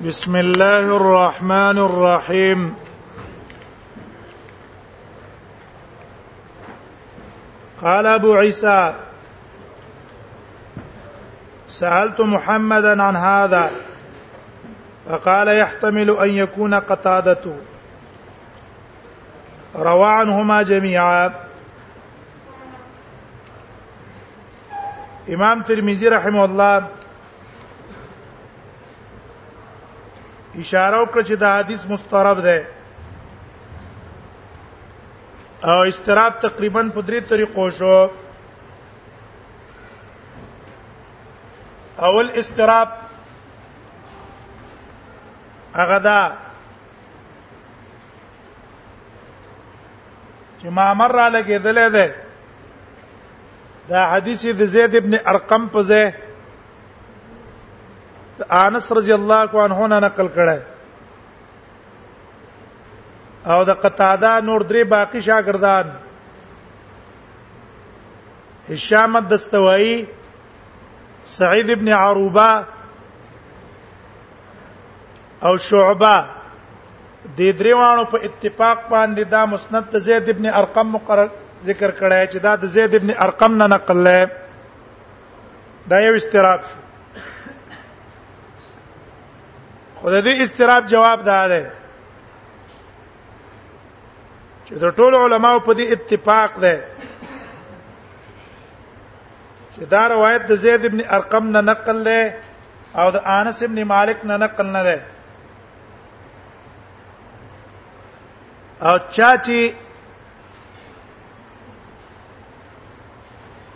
بسم الله الرحمن الرحيم قال ابو عيسى سالت محمدا عن هذا فقال يحتمل ان يكون قتاده روى عنهما جميعا امام ترمذی رحم الله اشاره وکړه چې دا حدیث مسترب ده او استراب تقریبا په درې طریقو شو اول استراب هغه دا چې ما مر علی کېدلې ده دا حدیث د زید ابن ارقم په ځای انس رضی الله عنه نه نقل کړه او د قتاده نور درې باقی شاګردان هشام الدستوایی سعید ابن عروبه او شعبہ د دریوانو په اتفاق باندې دا مسند ته زید ابن ارقم مقرر ذکر کړی چې دا د زید ابن ارقم نه نقل لای دا یو استراب شو خدای دې استراب جواب دا ده چې د ټولو علماو په دې اتفاق ده چې دا روایت د زید ابن ارقم نه نقل لای او د انس ابن مالک نه نقل نه ده او چا چې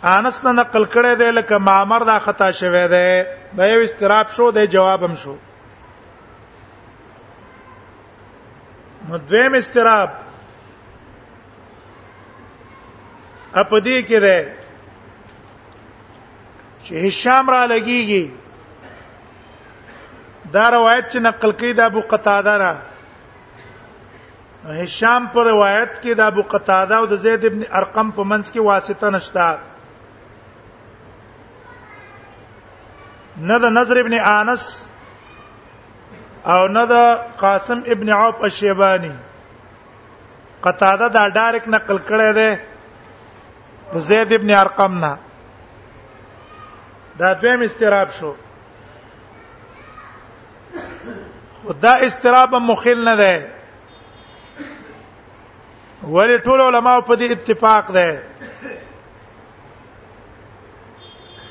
انس نه نقل کړي دی لکه مامر دا خطا شوه دی دا یو استراب شو دی جواب هم شو نو دویم استراب اپ دې کې ده چې هشام را لګيږي دا روایت چې نقل کړي د ابو قتاده را هشام پر روایت کې د ابو قتاده او د زید ابن ارقم په منځ کې واسطه نشته نه د نظر ابن انس او نه د قاسم ابن عوف الشیبانی قتاده دا ډایرک نقل کړی دی د زید ابن ارقم نه دا دویم استراب شو خدا استراب مخیل نه ده ولې ټول علما په دې اتفاق ده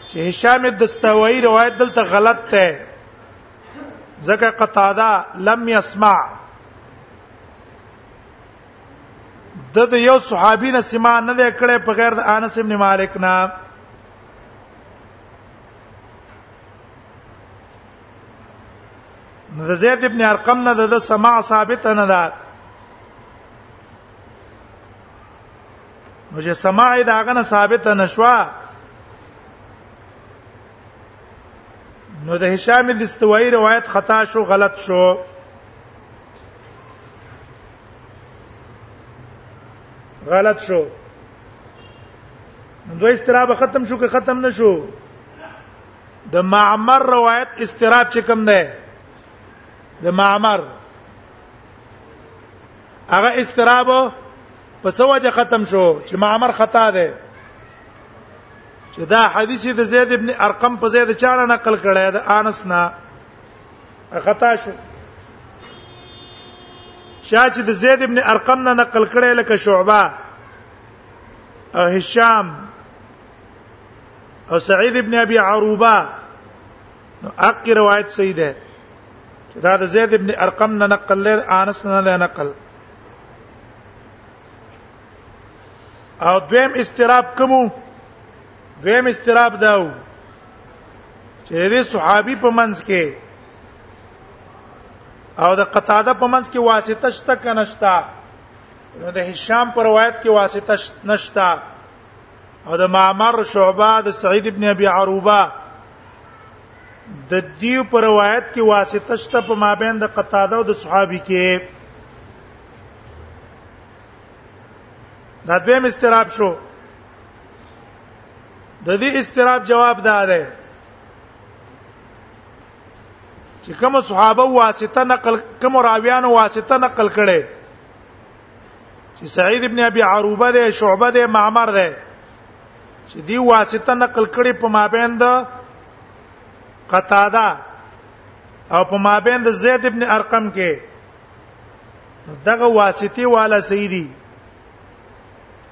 چې هشام دستوایی روایت دلته غلط ده ځکه قتاده لم يسمع د د یو صحابي نه سما نه ده کړې په غیر د انس ابن مالک نه د زید ابن ارقم نه د سماع ثابت نه ده نو چې سماع دا غنه ثابت نه شوه نو د هشام الاستوایی روایت خطا شو غلط شو غلط شو دوی استراب ختم شو که ختم نشو د معمر روایت استراب چې کوم ده د معمر هغه استراب په څه وجه ختم شو چې معمر خطا ده چې دا حدیث د زید ابن ارقم په زید چاره نقل کړی دا انس نه خطا شو شاه چې د زید ابن ارقم نه نقل کړي لکه شعبہ او هشام او سعید ابن ابي عروبه نو اقی روایت صحیح ده چې دا د زید ابن ارقم نه نقل لر انس نه نه نقل او دویم استراب کوم دویم استراب داو چې دې صحابي په منځ کې او د قتاده په منځ کې واسطه شته کنه شته نو د هشام پر روایت کې واسطه نشته او د معمر شعبہ د سعید ابن ابي عروبه د دې پر روایت کې واسطه شته په مابین د قتاده او د صحابي کې دا دویم استراب شو د دې استراب جواب دا ده چې کوم صحابه واسطه نقل کوم راویان واسطه نقل کړي چې سعید ابن ابي عروبه ده شعبه ده معمر ده چې دی واسطه نقل کړي په مابین د قتاده او په مابین د زید ابن ارقم کې دغه واسطي والا سیدی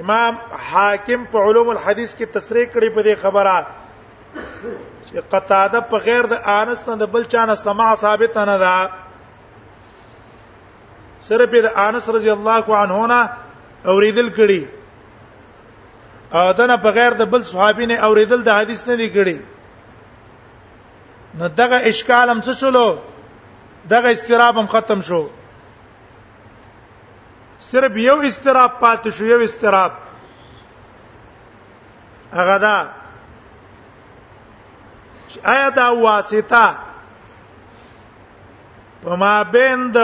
امام حاکم په علوم الحديث کې تصریح کړی په دې خبره چې قتاده په غیر د انس نه د بل چانه سماع ثابت نه ده صرف د انس رضی الله عنه نه اوریدل کړي او دنه په غیر د بل صحابي نه اوریدل د حدیث نه دی کړي نو دغه اشکال هم څه شلو دغه استراب هم ختم شو صرف یو استراب پاتې شو یو استراب هغه دا چې آیا دا واسطه په ما بین د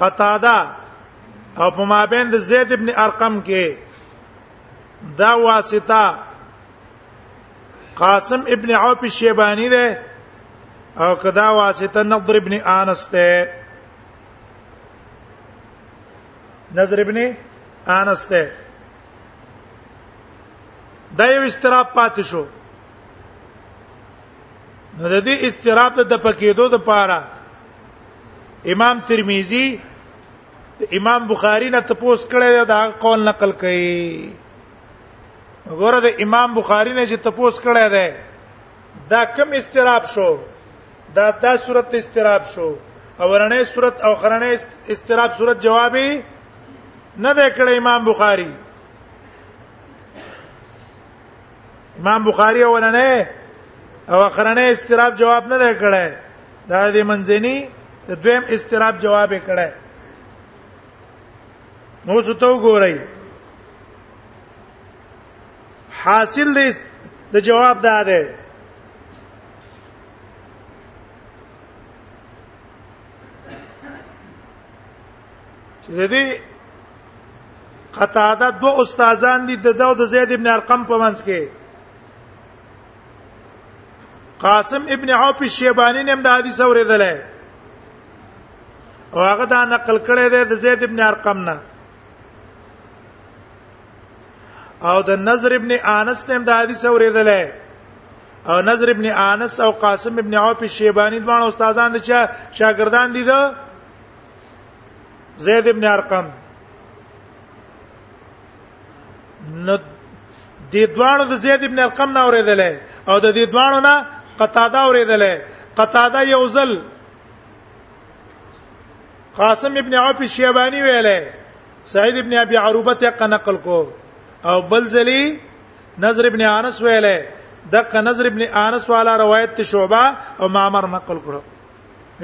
قتاده او په ما بین د زید ابن ارقم کې دا واسطه قاسم ابن عوف شیبانی ده او کدا واسطه نضر ابن انس ده نظر ابن انس ته دا یو استراب پاتې شو نو د دې استراب د پکېدو د پاره امام ترمذی امام بخاری نه تپوس کړی دا قول نقل کړي وګوره د امام بخاری نه چې تپوس کړی دی دا کم استراب شو دا دا صورت استراب شو اورنې صورت او خرنې استراب صورت جوابي نه ده کړې امام بخاری امام بخاری اورنې او خرنې استراب جواب نه ده کړې دا دې منځنی د دویم استراب جواب کړه نو څه تو ګورئ حاصل دی د جواب دا ده چې د دې قطاده دو استادان دي د داو د زید ابن ارقم په منځ کې قاسم ابن عوف شیبانی نیم د حدیث اوریدل او هغه دا نقل کړی دی د زید ابن ارقم نه او د نظر ابن انس نه د حدیث اوریدل او نظر ابن انس او قاسم ابن عوف شیبانی دوه استادان دي چې شاګردان دي دا زید ابن ارقم نو د دوانو د زید ابن ارقم نه اوریدل او د دې دوانو نه قتاده اوریدل قتاده یو ځل قاسم ابن عوف شیبانی ویله سعید ابن ابي عروبه ته نقل کو او بل ځلی نظر ابن انس ویله دغه نظر ابن انس والا روایت ته شعبہ او معمر نقل کړو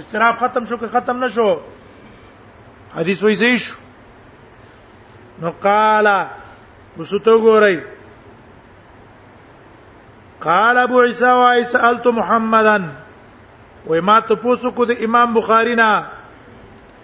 استراف ختم شو که ختم نشو حدیث وایي زیش نو قال وسوتو ګورئ قال ابو عيسى واي سالت محمدا وما تفوسك د امام بخاري نه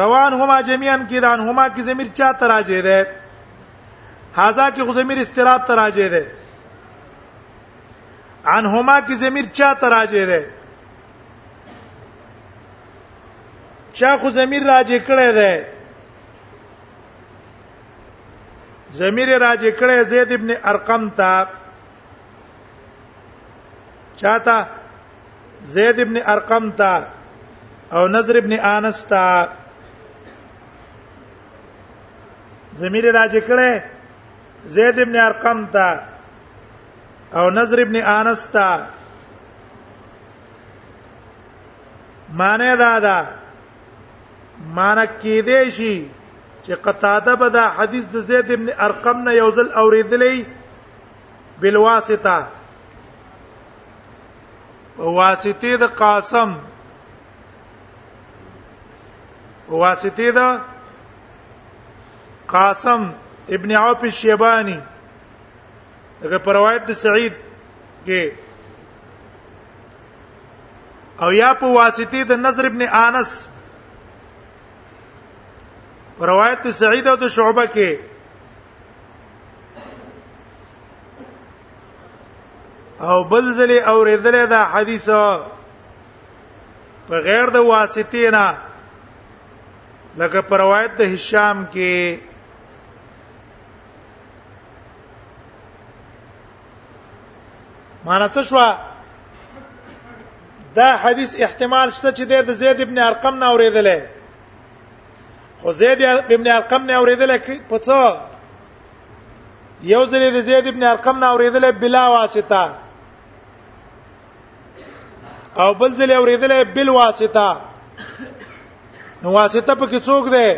روان هما جميعا کې دان هما کې ضمیر چا تراجه ده هاذا کې خو ضمیر استراب تراجه ده عن هما کې ضمیر چا تراجه ده چا خو ضمیر راجه کړی ده ضمیر راجه کړی زید ابن ارقم ته چاته زید ابن ارقم تا او نظر ابن انس تا زمیر راځي کړه زید ابن ارقم تا او نظر ابن انس تا معنی دا ده معنی کې دی شي چې قطاده به دا حدیث د زید ابن ارقم نه یوزل اوریدلې بالواسطه واسطه د قاسم واسطه د قاسم ابن عوف الشیبانی دغه پر روایت د سعید کې او یا په واسطه د نظر ابن انس روایت سعید او د شعبه کې او بل ځلې اوریدل دا حدیث په غیر د واسطې نه لکه پر روایت د هشام کې معنی څه شو دا حدیث احتمال شته چې د زید ابن ارقم نه اوریدلې خو زید ابن ارقم نه اوریدلې په څه یو ځل د زید ابن ارقم نه اوریدل بلا واسطه او بل ځل اوریدل بل واسطه نو واسطه په کې څوک دی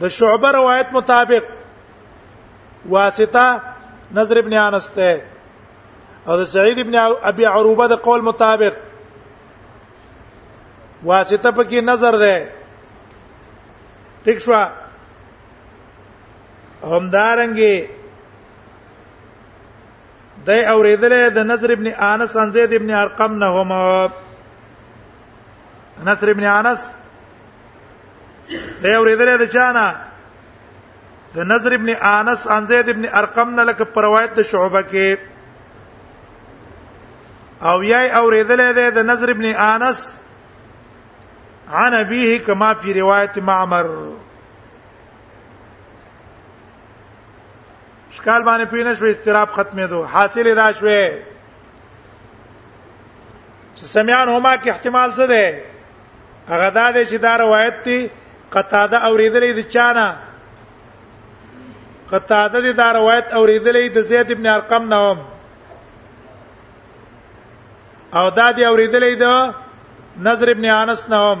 د شعبه روایت مطابق واسطه نظر ابن انس ته او د سعید ابن ابي عروبه د قول مطابق واسطه په کې نظر ده ٹھیک شو همدارنګه د اوریدل د نصر ابن انس عن زید ابن ارقم نه هم نصر ابن انس د اوریدل د چانا د نصر ابن انس عن زید ابن ارقم نه لکه پر روایت د شعبه کې او یای اوریدل د نصر ابن انس عن ابيه كما في روايه معمر اشکال باندې پینې شو استراب ختمې دو حاصل دا شوې چې سميان هما کې احتمال څه ده هغه دا دی چې دا روایت دی قطاده اوریدلې د چانه قطاده دی دا روایت اوریدلې د زید ابن ارقم نه هم او دا دی اوریدلې د نظر ابن انس نه هم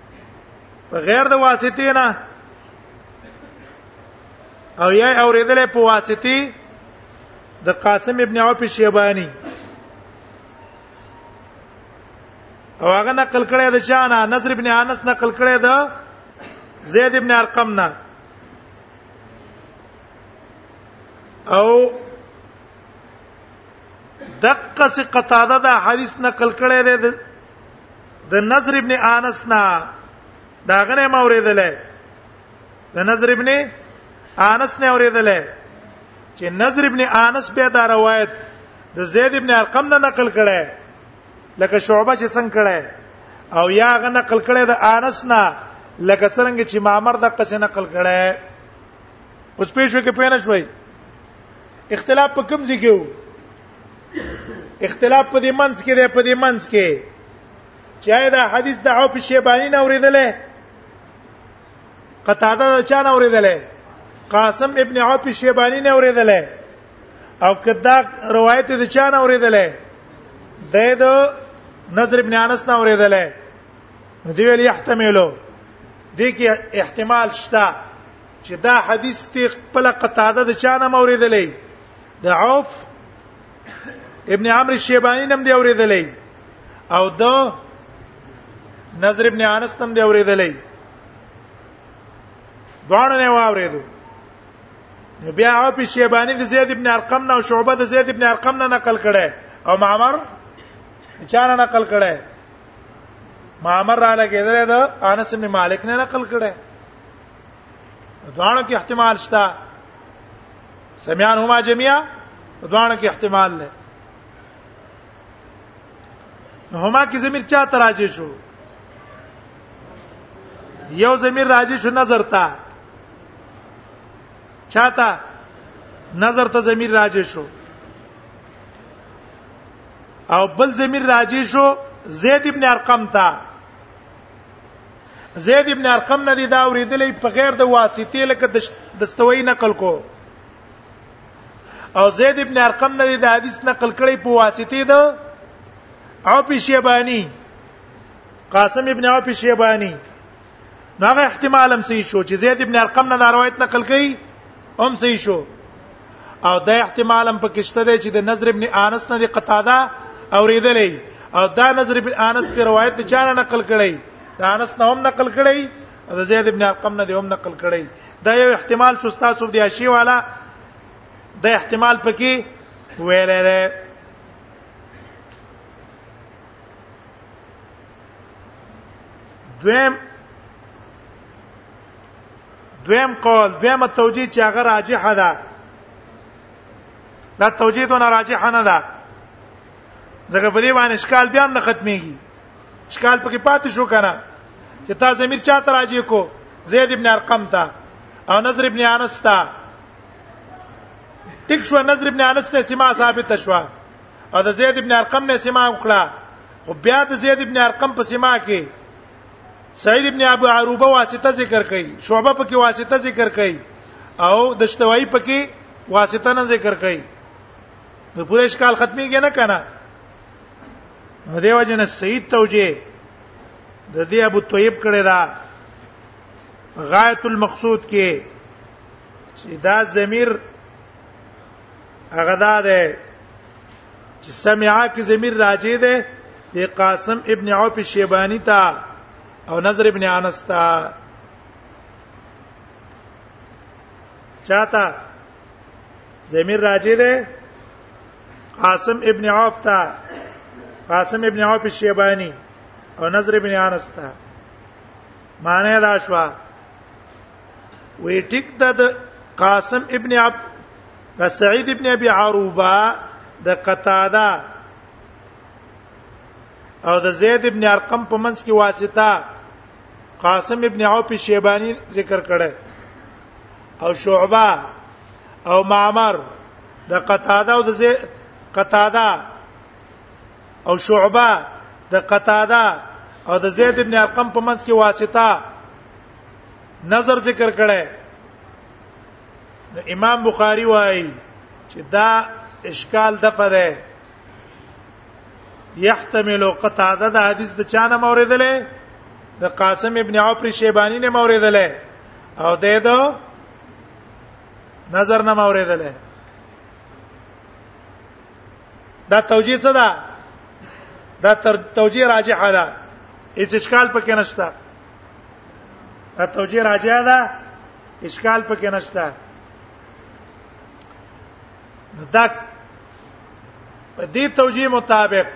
بغیر د واسطې نه او یا اوریدل په واسطي د قاسم ابن عوف شیبانی او هغه نقل کړی د چانه نصر ابن انس نقل کړی د زید ابن ارقم نه او دقه قتاده دا حدیث نقل کړی دی د نظر ابن انس نا دا غنه ما اوریدلې د نظر ابن انس نه اوریدلې چې نظر ابن انس به دا روایت د زید ابن ارقم نه نقل کړي لکه شعبه چې څنګه کړي او یا غ نقل کړي د انس نه لکه څنګه چې معمر د قصه نقل کړي اوس پېښو کې پېنه شوي اختلاف په کوم ځای کې وو اختلاف په دې منځ کې دی په دې منځ کې چې دا حدیث د عوف شیبانی نه اوریدلې قتاده د چا نه اوریدلې قاسم ابن عوف شیبانی نه اوریدلې او کدا روایت د چا نه اوریدلې د د نظر ابن انس نه اوریدلې دی ویل يحتملو دې کې احتمال شته چې دا حدیث ته خپل قتاده د چا نه اوریدلې د عوف ابن عمرو شیبانی نم دی اوریدلې او د نظر ابن انس نم دی اوریدلې دوه نه واوریدو بیا او په شیبانی د زید ابن ارقم نه او شعبه د زید ابن ارقم نه نقل کړي او معمر چانه نقل کړي معمر را لګیدل د انس بن مالک نه نقل کړي دوانو کې احتمال شته سمعان هما جميعا دوانو کې احتمال نه هما کې زمير چا تراجه شو یو زمير راجه شو نظر ته چاته نظر ته زمير راجه شو او بل زمير راجه شو زید ابن ارقم ته زید ابن ارقم نه دی دا اوریدلې په غیر د واسطې لکه د استوي نقل کو او زید ابن ارقم نه دی دا حدیث نقل کړي په واسطې ده او په شیبانی قاسم ابن او په شیبانی ناغه احتمال هم صحیح شو چې زید ابن ارقم نه دا روایت نقل کړي هم صحیح شو او دا احتمال هم پکشته دی چې د نظر ابن انس نه دی قتاده اوریدلې او دا نظر ابن انس ته روایت چا نه نقل کړي دا انس نه هم نقل کړي او زید ابن ارقم نه دی هم نقل کړي دا یو احتمال چې استاد صوب دی اشی والا دا احتمال پکې ویلې ده دویم دویم قول دویمه توجیه چې هغه راجحه ده دا توجیه دونه راجحه نه ده ځکه په دې باندې اشکال بیا هم نه ختميږي اشکال پکې پاتې شو کنه چې تا زمير چاته راځي کو زید ابن ارقم ته او نظر ابن انس ته ټیک شو نظر ابن انس ته سما ثابت شو او د زید ابن ارقم نه سما وکړه خو بیا د زید ابن ارقم په سما کې سعید ابن ابو عروبه واسطه ذکر کړي شعبه پکې واسطه ذکر کړي او د شتوایی پکې واسطه نه ذکر کړي نو پوره اشکال ختميږي نه کنه نو دیو جن سید توجیه د دې ابو طیب کړه دا غایت المقصود کې چې دا ضمیر هغه دا ده چې سمعا کې ضمیر راځي ده د قاسم ابن عوف شیبانی ته او نظر ابن انس ته چاته ضمیر راځي ده قاسم ابن عوف ته قاسم ابن عوف شیبانی او نظر ابن انس ته معنی دا شوه وی ټیک د قاسم ابن عبد د سعید ابن ابي عروبه د قتاده او د زید ابن ارقم په منځ کې واسطه قاسم ابن عوف شیبانی ذکر کړه او شعبہ او معمر د قتاده او د زی قتاده او شعبہ د قتاده او د زید ابن ارقم په منځ کې واسطه نظر ذکر کړي امام بخاری وایي چې دا اشکال د فره يحتمل قطع د حدیث د چانه موردلې د قاسم ابن عوف شیبانی نه موردلې او د دې نظر نه موردلې دا توجیه څه ده دا تر توجیه راجحه ده هیڅ اشکال پکې نشته دا توجیه راځي دا اشکال پکې نشته دا په دې توجیه مطابق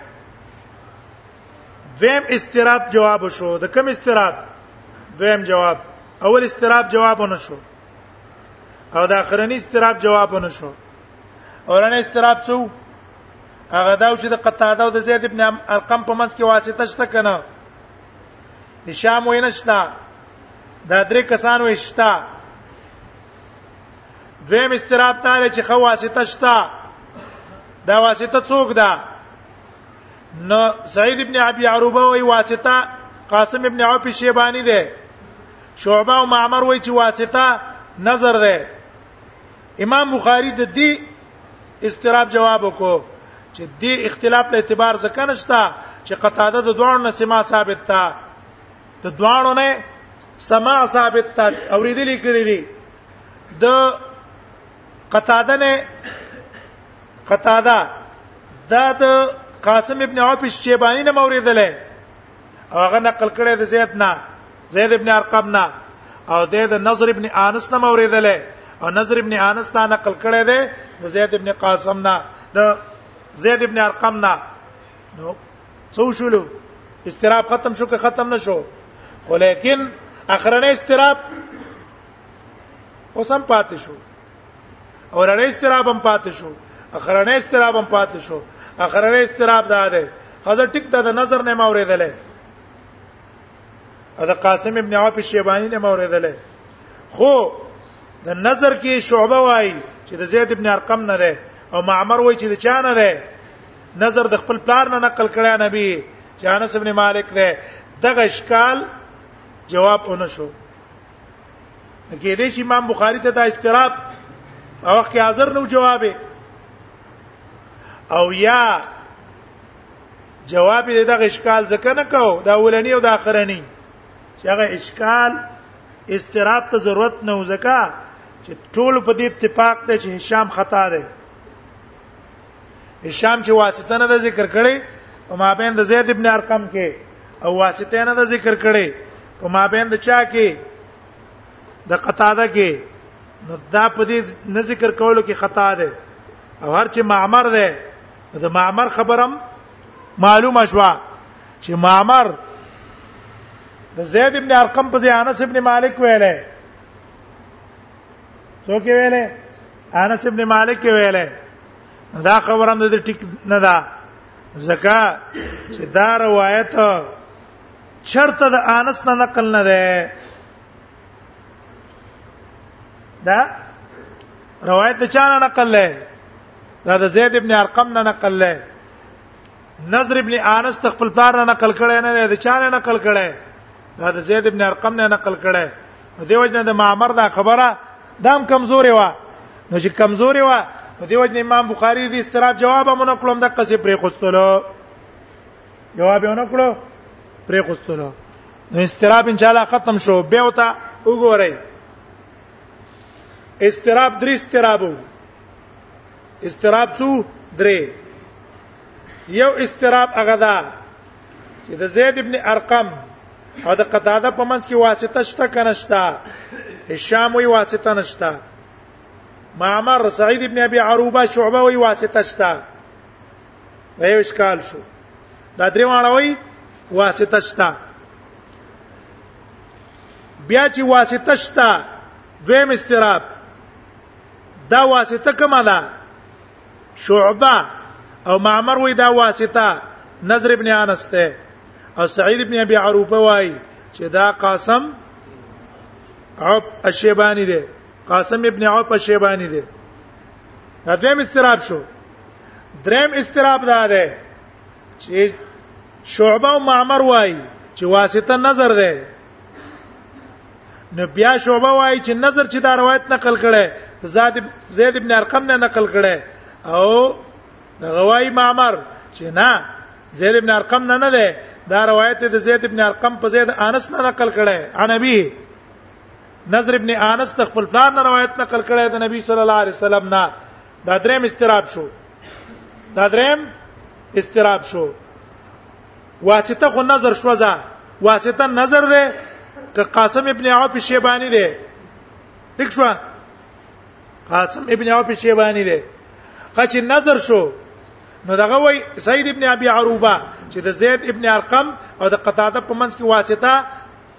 دویم استراب جواب شو د کم استراب دویم جواب اول استراب جواب نه شو او د اخرنی استراب جواب نه شو اورنه استراب څو هغه دا چې د قطاده او د زید ابن ارقم په منځ کې واسطه شته کنه د شام وینشتا دا درې کسان وینشتا دویم استراب تعالی چې خواسته شتا دا واسطه څوک ده نو سعید ابن ابي عروبه وی واسطه قاسم ابن عوف شیبانی ده شعبہ او معمر وای چې واسطه نظر ده امام بخاری د دې استراب جواب وکړو چې دې اختلاف له اعتبار ځکه نشته چې قطاده د دوه نه سما ثابت تا د دوه نه سما ثابت تا اوریدل کړی دي د قطاده نه قطاده دا د قاسم ابن عوف شیبانی نه موریدلې او هغه نقل کړی د زید نه زید ابن ارقم نه او د د نظر ابن انس نه اوریدل او نظر ابن انس نه نقل کړی دی د زید ابن قاسم نه د زید ابن ارقم نه نو څو شولو استراب ختم شو که ختم نشو خو لیکن اخرنه استراب اوسم پاتې شو اورنه استراب هم پاتې شو اخرنه استراب هم پاتې شو اخرنه استراب دا ده خزه ټیک دا د نظر نه ما اوریدلې دا قاسم ابن عوف شیبانی نه ما اوریدلې خو د نظر کې شعبه وای چې د زید ابن ارقم نه ده او معمر وای چې د چا نه ده نظر د خپل پلار نه نقل کړی نبی چې انس ابن مالک ده دغه اشکال جواب ونه شو کې دې چې امام بخاری ته دا استراب او وخت حاضر نو جواب او یا جواب دې دغه اشکال ځکه نه کو دا ولنی او دا اخرنی چې هغه اشکال استراب ته ضرورت نه وزکا چې ټول په دې اتفاق ته چې هشام خطا ده هشام چې واسطه نه ذکر کړي او ما بین د زید ابن ارقم کې او واسطه نه ذکر کړي او ما بین د چا کې د قطاده کې نو دا په دې نه ذکر کولو کې خطا ده او هر چې معمر ده د معمر خبرم معلومه شوه چې معمر د زید ابن ارقم په ځای انس ابن مالک ویلې څوک ویلې انس ابن مالک ویله دا خبره هم د ټیک نه ده زکا چې دا روایت چرته د انس نه نقل نه ده دا روایت د چا نه نقل ده دا د زید ابن ارقم نه نقل ده نظر ابن انس تخپل پلار نه نقل کړي نه د چا نه نقل کړي دا د زید ابن ارقم نه نقل کړي نو دیو جن د معمر دا خبره دام کمزوري و نو چې کمزوري و نو دیو جن امام بخاری دې استراب جواب مونږ کړم د قصې پرې خوستلو جواب یې ونه کړو پرې خوستلو نو استراب ان شاء الله ختم شو به وتا وګورئ استراب درې استرابو استراب څو درې یو استراب هغه دا چې د زید ابن ارقم او د قتاده په منځ کې واسطه شته کنه شته هشام وی واسطه نشته معمر سعید ابن ابي عروبه شعبه وی واسطه شته دا یو اشکال شو دا درې وانه وی واسطه شته بیا چې واسطه شته دویم استراب دا واسطه کومه ده شعبه او معمر وې دا واسطه نظر ابن انس ته او سعید ابن ابي عروبه وای چې دا قاسم عوب الشیبانی دی قاسم ابن عوب الشیبانی دی دا دویم استراب شو دریم استراب دا ده چې شعبه او معمر وای چې واسطه نظر ده نو بیا شعبه وایي چې نظر چې دا روایت نقل کړي زاد زید ابن ارقم نه نقل کړي او غوای معمر چې نه زید ابن ارقم نه نه ده دا روایت د زید ابن ارقم په زید انس نه نقل کړي ان ابي نظر ابن انس د خپل پلان نه روایت نقل کړي د نبی صلی الله علیه وسلم نه دا دریم استراب شو دا دریم استراب شو واسطه خو نظر شو ځان واسطه نظر ده که قاسم ابن عوف شیبانی ده ټیک شو قاسم ابن عوف شیبانی ده چې نظر شو نو دغه وای سید ابن ابي عروبه چې د زید ابن ارقم او د قتاده په منځ کې واسطه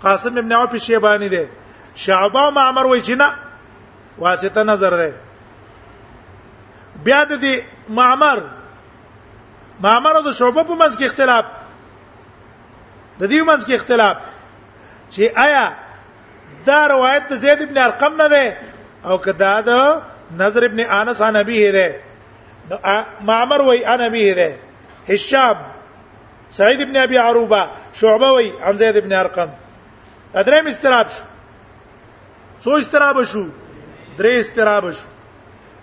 قاسم ابن عوف شیبانی ده شعبه او معمر وای چې نه واسطه نظر ده بیا د معمر معمر او شعبه په منځ کې اختلاف د دې منځ کې اختلاف چې آیا دا روایت ته زید ابن ارقم نه ده او کدا ده نظر ابن انس عن ابيه ده معمر وای عن ابيه ده هشام سعید ابن ابي عروبه شعبه وای عن زید ابن ارقم ادریم استراب شو سو استراب شو درې استراب شو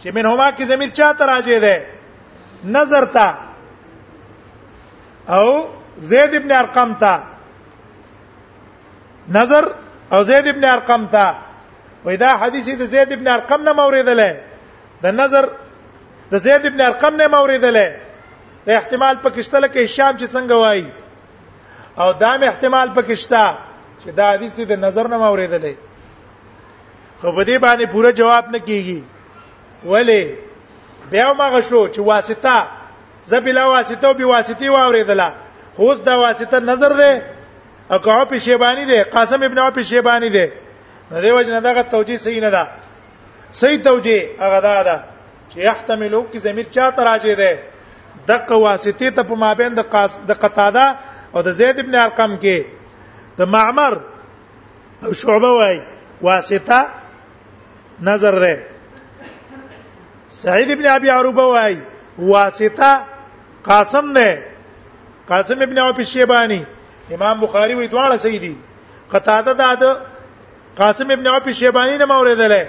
چې منهما کې ضمیر چا ته راځي ده نظر ته او زید ابن ارقم ته نظر او زید ابن ارقم ته وای دا حدیث د زید ابن ارقم نه موریدل د نظر د زید ابن ارقم نه موریدل د احتمال پکشتل کې هشام چې څنګه وای او دا احتمال پکشتا چې دا حدیث د نظر نه موریدل خو په دې باندې پوره جواب نه کیږي ولی بیا مغه شو چې واسطه زبلا واسطه او بي واسطه واوریدله خوس دا واسطه نظر ده او که په شیبانی ده قاسم ابن او په شیبانی ده نو دی وجه نه دغه توجیه صحیح نه ده صحیح توجیه هغه دا ده چې يحتملو کې زمير چا تراجه ده دغه واسطه ته په مابین د قاس د قطاده او د زید ابن ارقم کې د معمر او شعبه وای واسطه نظر ده سعید ابن ابي عروبه وای واسطه قاسم ده قاسم ابن او پیشیبانی امام بخاری وی دواړه صحیح دي قتاده دا د قاسم ابن او پیشیبانی نه موریدل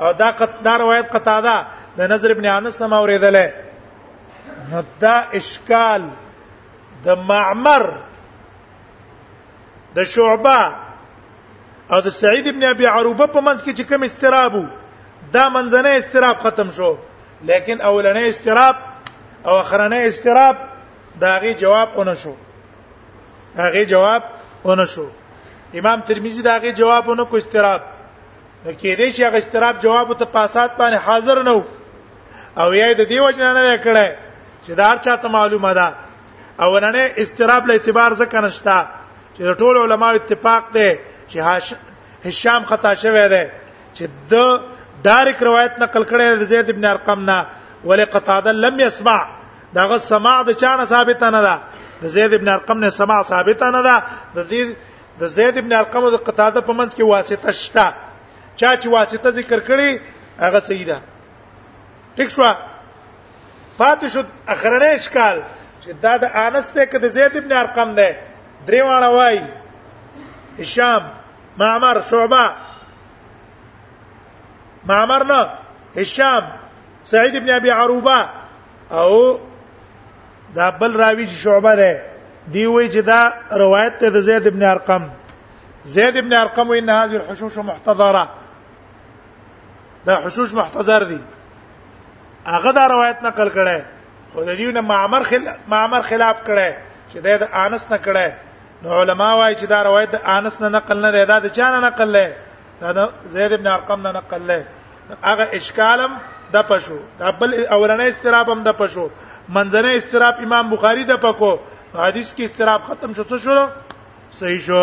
او دا دا روایت قتاده د نظر ابن انس نه موریدل نو دا اشکال د معمر د شعبه او د سعید ابن ابي عروبه په منځ کې چې کوم استراب دا منځنه استراب ختم شو لیکن اولنې استراب او اخرنې استراب داغه جواب اون شو داغه جواب اون شو امام ترمذی داغه جواب اون کو استراب نو کې دې چې هغه استراب جواب ته پاسات باندې حاضر نه او یا د دې وجنه نه کړه چې دار چاته معلومه ده او ننه استراب له اعتبار ځکه نشتا چې ټول علما اتفاق دي چې هشام خطا شوی دی چې د دارک روایت نقل کړی د زید ابن ارقم نه ولې قتاده لم يسمع داغه سماع د چانه ثابت نه ده د زید ابن ارقم نه سماع ثابت نه ده د دې د زید ابن ارقم او د قتاده په منځ کې واسطه شته چا چې واسطه ذکر کړي هغه صحیح ده ٹھیک شو پاتې شو اخرنه اشکال چې دا د انس ته کې د زید ابن ارقم ده درې واړه وای هشام معمر شعبہ معمر نه هشام سعید ابن ابي عروبه او دا بل راوی چې شعبہ ده دی وی چې دا روایت ته د زید ابن ارقم زید ابن ارقم وان هذه الحشوش محتضره دا حشوش محتضر دي هغه دا روایت نقل کړي خو د دې نه معمر خل معمر خلاف کړي چې د انس نه کړي نو علما وايي چې دا روایت د انس نه نقل نه دی دا د چا نه نقل دی دا د زید ابن ارقم نه نقل دی هغه اشکالم د پښو د بل اولنې استراب هم د پښو منځنې استراب امام بخاری د پکو حدیث کې استراب ختم شو څه شو صحیح شو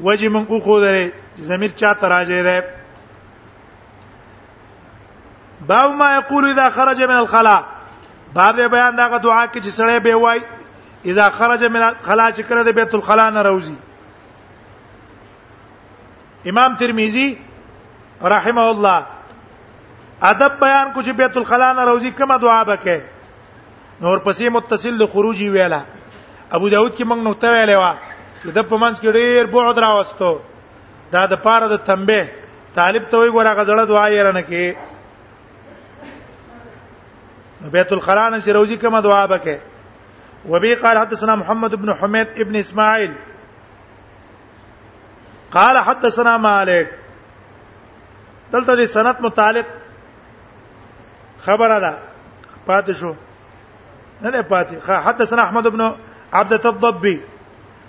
وجه من او خو درې ضمیر چا تراجه ده باب ما یقول اذا خرج من الخلا باب بیان دغه دعا کې چې سړی به وای اذا خرج من الخلا چې کړه د بیت الخلا نه راوځي امام ترمذی رحمه الله ادب بیان کو چې بیت الخلا نه راوځي کومه دعا بکې نور پسې متصل د خروجي ویلا ابو داود کې موږ نقطه ویلې و چې د پمنس کې ډیر بعد راوستو دا د پاره د تنبه طالب ته وی ګوره غزړه دعا یې رنه کې بیت الخلا نه چې روزي کومه دعا بکې وبي قال حدثنا محمد بن حميد ابن اسماعيل قال حدثنا مالك دلته دې سند متعلق خبر ده پاتې شو نه نه پاتې حدثنا احمد بن عبد الضبي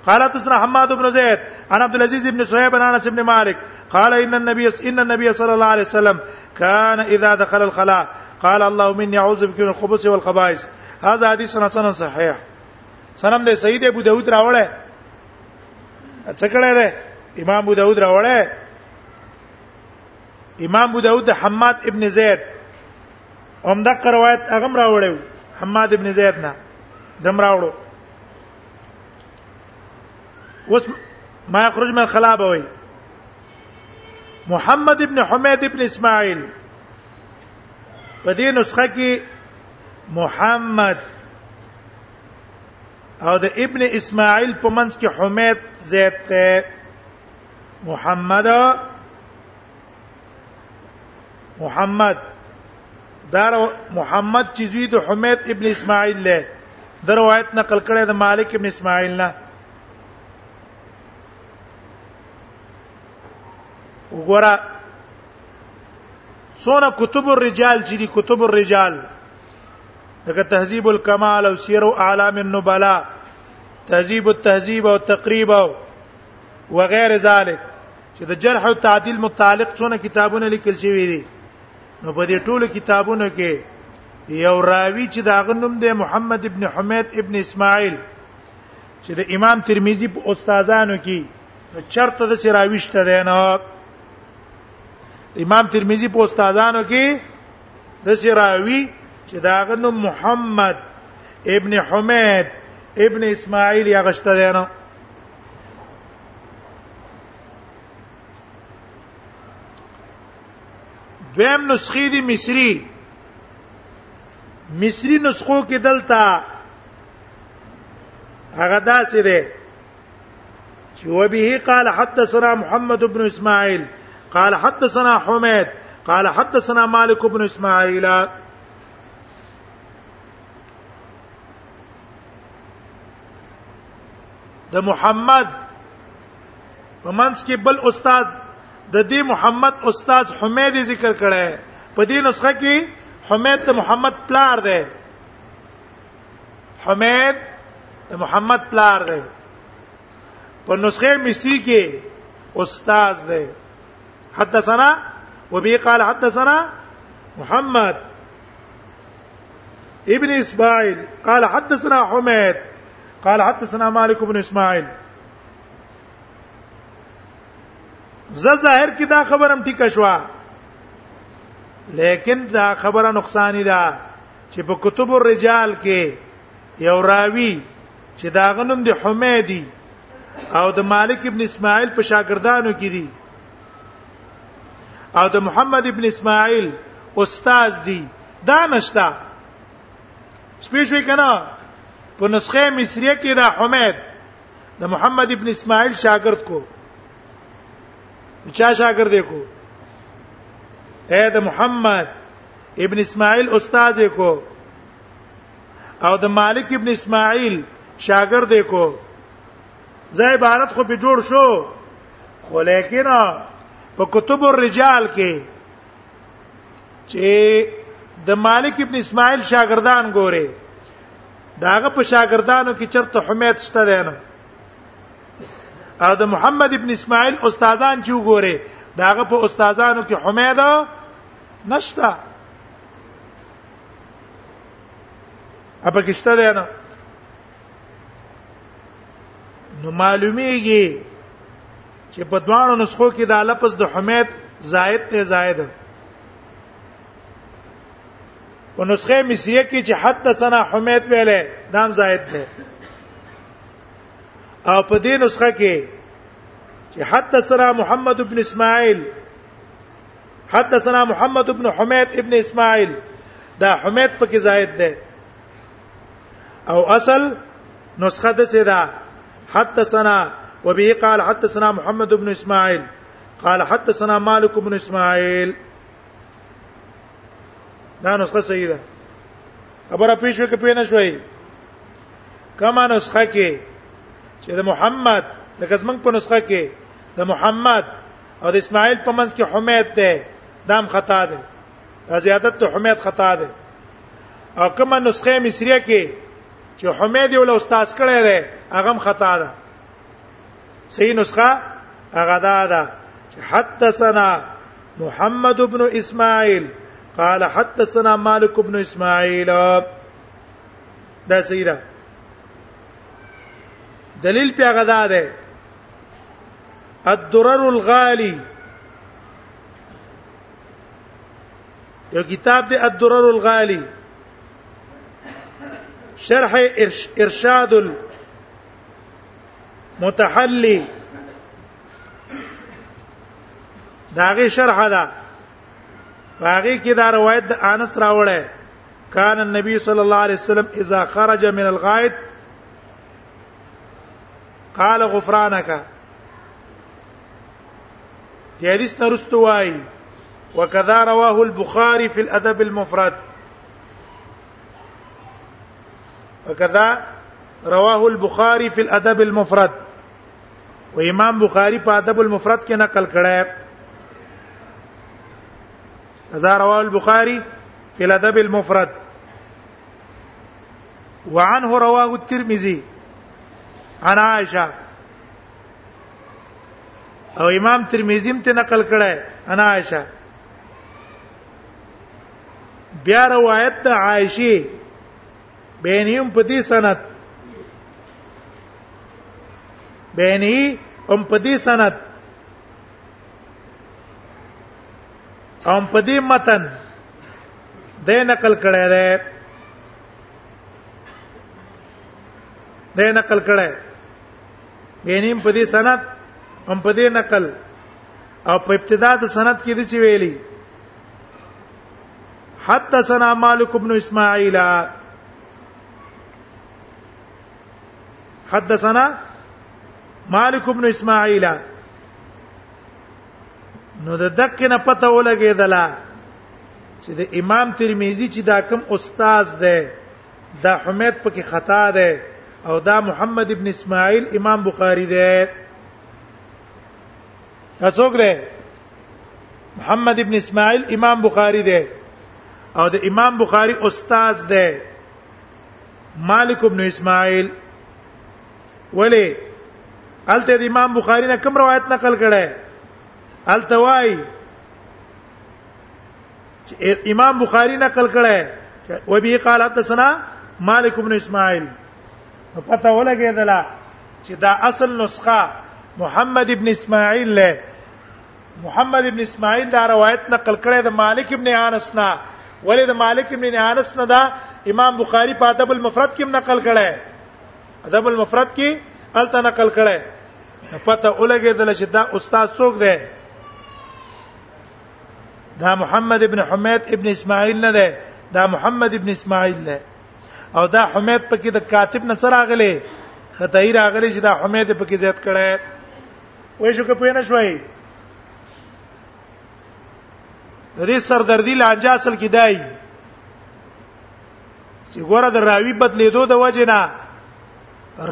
قال حدثنا حماد بن زيد عن عبد العزيز بن صهيب عن انس بن مالك قال ان النبي ان النبي صلى الله عليه وسلم كان اذا دخل الخلاء قال اللهم اني اعوذ بك من الخبث والخبائث هذا حديث حسن صحيح سنم ده سيد ابو داود راوله څه کړه ده امام ابو داود راوله امام ابو داود حماد ابن زید هم دا روایت هغه راوړیو حماد ابن زید نه دم راوړو وس ما يخرج من الخلا بوي محمد ابن حمید ابن اسماعیل په دې نسخه کې محمد او د ابن اسماعیل په منځ کې حمید زید ته محمد محمد دار محمد چې زوی د حمید ابن اسماعیل له د روایت نقل کړي د مالک ابن اسماعیل نه وګوره سونه کتب الرجال چې دي کتب الرجال دغه تهذیب الکمال او سیر اعلام النبلاء تهذیب التهذیب او تقریب او وغیر ذلک چې د جرح او تعدیل متعلق څونه کتابونه لیکل شوی دي نو په دې ټولو کتابونو کې یو راوی چې دا غنوم دی محمد ابن حمید ابن اسماعیل چې د امام ترمذی په استادانو کې چرته د سراويشته دی نه امام ترمذی په استادانو کې د سراوی چې دا غنوم محمد ابن حمید ابن اسماعیل یا غشته دی نه دویم نسخې دي مصری مصری نسخو کې دلته هغه داسې ده چې وبه قال حدثنا محمد بن اسماعيل قال حدثنا حميد قال حدثنا مالك بن اسماعيل د محمد په منځ کې بل استاد د دې محمد استاد حمید ذکر کړي په دې نسخه کې حمید د محمد پلار دی حمید د محمد پلار دی په نسخه مصری کې استاد دی حدثنا وبي قال حدثنا محمد ابن اسماعيل قال حدثنا حميد قال حدثنا مالك بن اسماعيل زه ظاهر کې دا خبرم ټیک شوه لیکن دا خبره نقصان ده چې په کتب الرجال کې یو راوی چې دا غنم د حمیدی او د مالک ابن اسماعیل په شاګردانو کې دي او د محمد ابن اسماعیل استاد دي دا نشتا سپیشوي کنه په نسخه مصریه کې دا حمید د محمد ابن اسماعیل شاګرد کو چا شاګرد کو اے د محمد ابن اسماعیل استاد کو او د مالک ابن اسماعیل شاګرد کو زه عبارت خو به جوړ شو خو لیکن په کتب الرجال کې چې د مالک ابن اسماعیل شاګردان ګوره داغه په شاګردانو کې چرته حمید شته دی نه او د محمد ابن اسماعیل استادان چې وګوره داغه په استادانو کې حمید نشته اپا کشته دی نه نو معلومیږي چې په دواړو نسخو کې دا لفظ د حمید زائد ته زائد په نسخه مصریه کې چې حتی سنا حمید ویلې دام زائد ده او په دې نسخه کې چې حتی سنا محمد ابن اسماعیل حتی سنا محمد ابن حمید ابن اسماعیل دا حمید پکې زائد ده او اصل نسخه د سیدا حتى سنا وبه قال حتى سنا محمد بن اسماعيل قال حتى سنا مالك بن اسماعيل دا نسخه صحیح ده خبره پیښ وکړه پینې شوي کما نسخه کې چې د محمد لکه زمنګ په نسخه کې د محمد او د اسماعیل په منځ کې حمید ده دام خطا ده دا زیادت ته حمید خطا ده او کومه نسخه مصریه کې چې حمید یو استاد کړی دی هغه خطا ده صحیح نسخه هغه دا ده چې حدثنا محمد ابن اسماعیل قال حدثنا مالك ابن اسماعيل دا صحیح ده دلیل په هغه ده ده الدرر الغالي یو کتاب دی الدرر الغالی شرح ارشاد المتحلی داغه شرح ده هغه کې دا روایت د انس راوړی کان النبي صلی الله علیه وسلم اذا خرج من الغائط قال غفرانك دې حدیث نرستو وایي وكذا رواه البخاري في الادب المفرد وكذا رواه البخاري في الادب المفرد و امام بخاری په ادب المفرد کې نقل کړه ذا رواه البخاري في الادب المفرد وعنه رواه الترمذي عن عائشه او امام ترمذی هم ته نقل کړه انا عائشه بیا روایت د عائشه بینیم په دې سند بینی ام په دې سند ام په دې متن د نقل کړه ده د نقل کړه یعنی په دې سند هم په دې نقل او په ابتدا د سند کې د سی ویلي حدثنا مالک بن اسماعیل حدثنا مالک بن اسماعیل نو د دکې نه پته ولګېدله چې د امام ترمذی چې دا کوم استاد دی دا حمید پکې خطا ده او دا محمد ابن اسماعیل امام بخاری ده څوک ده محمد ابن اسماعیل امام بخاری ده او د امام بخاری استاد ده مالک ابن اسماعیل ولی الته د امام بخاری نه کوم روایت نقل کړه الته وای امام بخاری نقل کړه و به قال حدثنا مالک بن اسماعیل نو پته ولګیدله چې دا اصل نسخه محمد ابن اسماعیل له محمد ابن اسماعیل دا روایت نقل کړی د مالک ابن انس نه ولې د مالک ابن انس نه دا امام بخاری په ادب المفرد کې نقل کړی ادب المفرد کې الته نقل کړی پته ولګیدله چې دا استاد څوک دی دا محمد ابن حمید ابن اسماعیل نه ده دا محمد ابن اسماعیل نه او دا حمید پکې د کاتب نه سره راغلی خدای راغلی چې دا حمید پکې زیات کړي وای شو که پوه نه شوي د دې سردردی لانجه اصل کې دای چې ګوره د راوی بدلیدو د وجه نه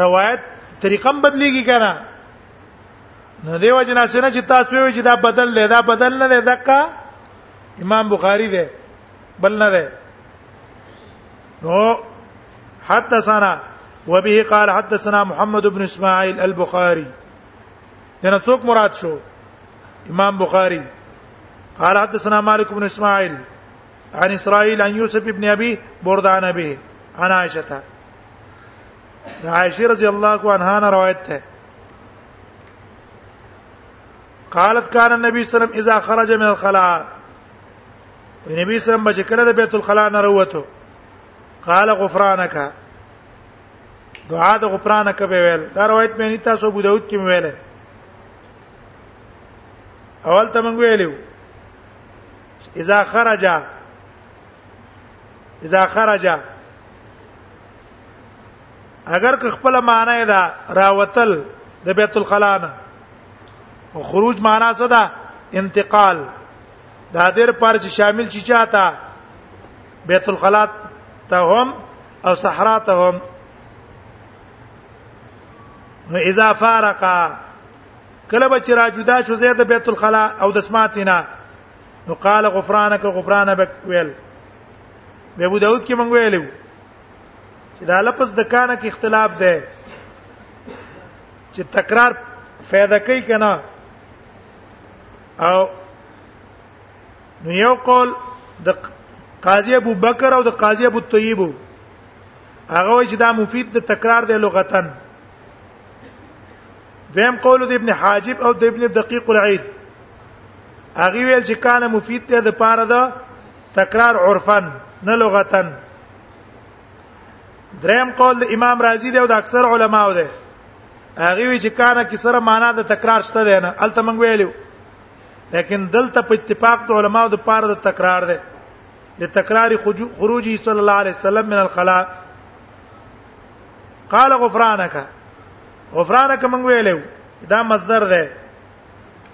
روایت طریقم بدلیږي کنه نو دیو جنا سره چې تاسو وی چې دا بدل دی دا بدل نه دی دکا امام بخاری دی بل نه دی نو حتى سنا وبه قال حدثنا محمد بن اسماعيل البخاري دنا څوک مراد شو امام بخاري قال حدثنا مالك بن اسماعيل عن اسرائيل عن يوسف بن ابي بردان ابي عن عائشه عائشه رضي الله عنها روایت ده قالت كان النبي صلى الله عليه وسلم اذا خرج من الخلاء النبي صلى الله عليه وسلم کله د بیت الخلاء نه وروته قال غفرانك دعا د غفرانك به ویل دا روایت مې تاسو ابو داود کې ویل اول ته مونږ ویلو اذا خرج اذا خرج اگر که خپل معنی دا راوتل د بیت الخلا نه او خروج معنا څه ده انتقال دا دیر پر چې شامل شي چاته بیت الخلا ته هم او صحرا ته هم نو اذا فارقا کله به چې را جدا شو زید بیت الخلا او د سماتینا نو قال غفرانک غفرانک ویل به ابو داود کې مونږ ویلو چې دا لفظ د کانه کې اختلاف دی چې تکرار فائدہ کوي کنه او نو یو قول د قاضی ابو بکر او د قاضی ابو طیب هغه وایي چې دا مفید د تکرار دی لغتن دیم قول د ابن حاجب او د ابن دقیق العید هغه ویل چې کانه مفید دی د پاره ده تکرار عرفا نه لغتا دریم قول امام رازی دی او د اکثر علماو دی هغه وی چې کانه کې سره معنا د تکرار شته دی نه الته مونږ ویلو لیکن دلته په اتفاق د علماو د پاره د تکرار دی لتکرار خروجی صلی الله علیه وسلم من الخلاء قال غفرانك غفرانك من ویلو دا مصدر ده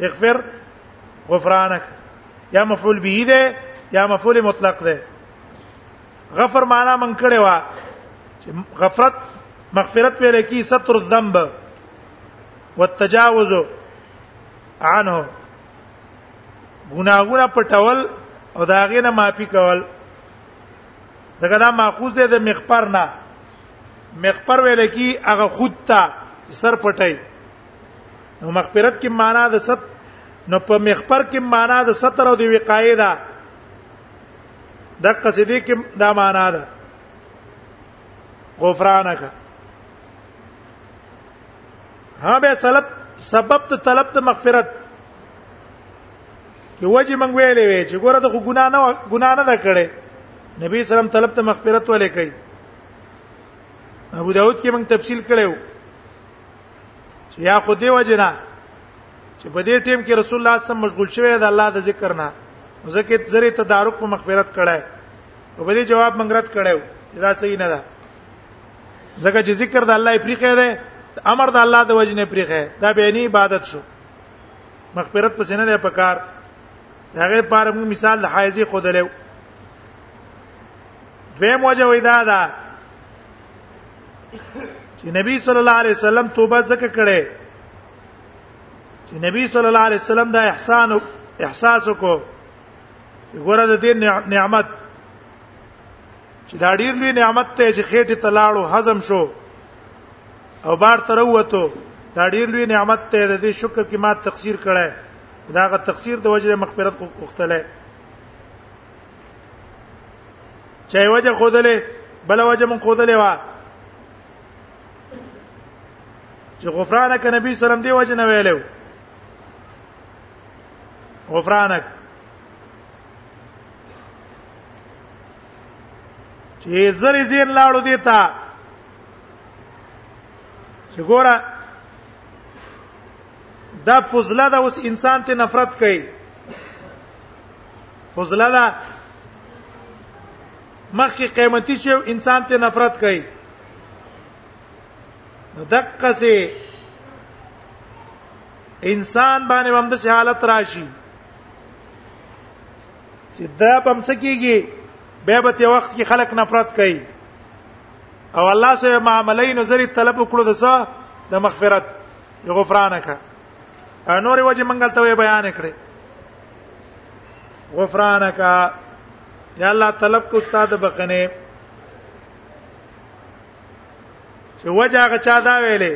اغفر غفرانك یا مفعول به ده یا مفعول مطلق ده غفر معنا من کړي وا چې غفرت مغفرت ویل کی ستر الذنب والتجاوز عنه ګناغونه پټول او دا غینه معافي کول دغه دا ماخوذ دی د مخبر نه مخبر ویل کی هغه خود ته سر پټای نو مغفرت کې معنا د ست نو په مخبر کې معنا د ستر او د وقایې ده د قصیدې کې دا معنا ده غفرانک ها به سلب سبب ته طلب ته مغفرت کې وجه منګ ویلې وی چې ګوره د ګنا نه ګنا نه ده کړې نبی سلام طلب ته مغفرت ولې کوي ابو داود کې موږ تفصیل کړو چې یا خو دی وجنا چې په دې ټیم کې رسول الله صلی الله علیه وسلم مشغول شوی دی الله د ذکر نه ځکه زری تدارک په مغفرت کړه او په دې جواب منګرت کړه دا صحیح نه ده ځکه چې ذکر د الله پریخه ده امر د الله د وجنه پریخه دا به نه عبادت شو مغفرت پس نه ده پکار هغه پاره موږ مثال د حایزي خودلې دویم وجه وې دا ده چې نبی صلی الله علیه وسلم توبه ځکه کړي چې نبی صلی الله علیه وسلم دا احسان احساس وکړو ګوره د دې نعمت چې دا ډیر لوی نعمت ته چې خېټه تلاړو هضم شو او بار تر وته دا ډیر لوی نعمت ته د دې شکر کې ما تقصیر کړه داغه تقصیر د وجه مغفرت غوښتله چا یو وجه خودلې بل وجه مون خودلې وا چې غفرانک نبی سلام دی وجه نه ویلو غفرانک چې زری زین لاړو دی تا چې ګوره دا فضله دا اوس انسان ته نفرت کوي فضله دا مخکې قیمتي شی انسان ته نفرت کوي دقه سي انسان باندې هم د حالت راشي چې دا پم څه کیږي به به ته وخت کې خلک نفرت کوي او الله سره معاملې نظر طلب وکړو د څه د مغفرت غفرانک نور وجه منګل ته بیان کړي غفرانک یا الله طلب کو استاد بخنه چې وجه هغه چا دا ویلې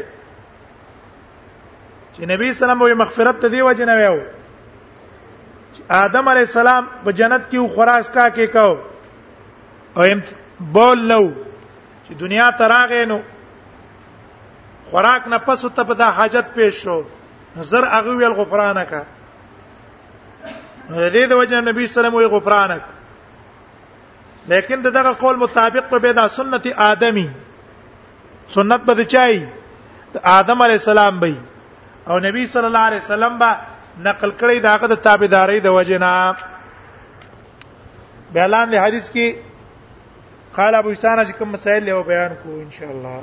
چې نبی سلام وي مغفرت ته دی وجه نه ویو آدم علی السلام په جنت کې خوراک کا کې کو او بول لو چې دنیا تراغې نو خوراک نه پس ته په دا حاجت پیښ شو زر هغه ویل غفرانک نو دې د وجه نبی سلام وی غفرانک لیکن دغه قول مطابق په بيدا سنت ادمي سنت به چای آدم علی السلام به او نبی صلی الله علیه وسلم به نقل کړی داغه د تابعداري د وجه نه بیان دی حدیث کې قال ابو اسانه چې کوم مسائل له بیان کو ان شاء الله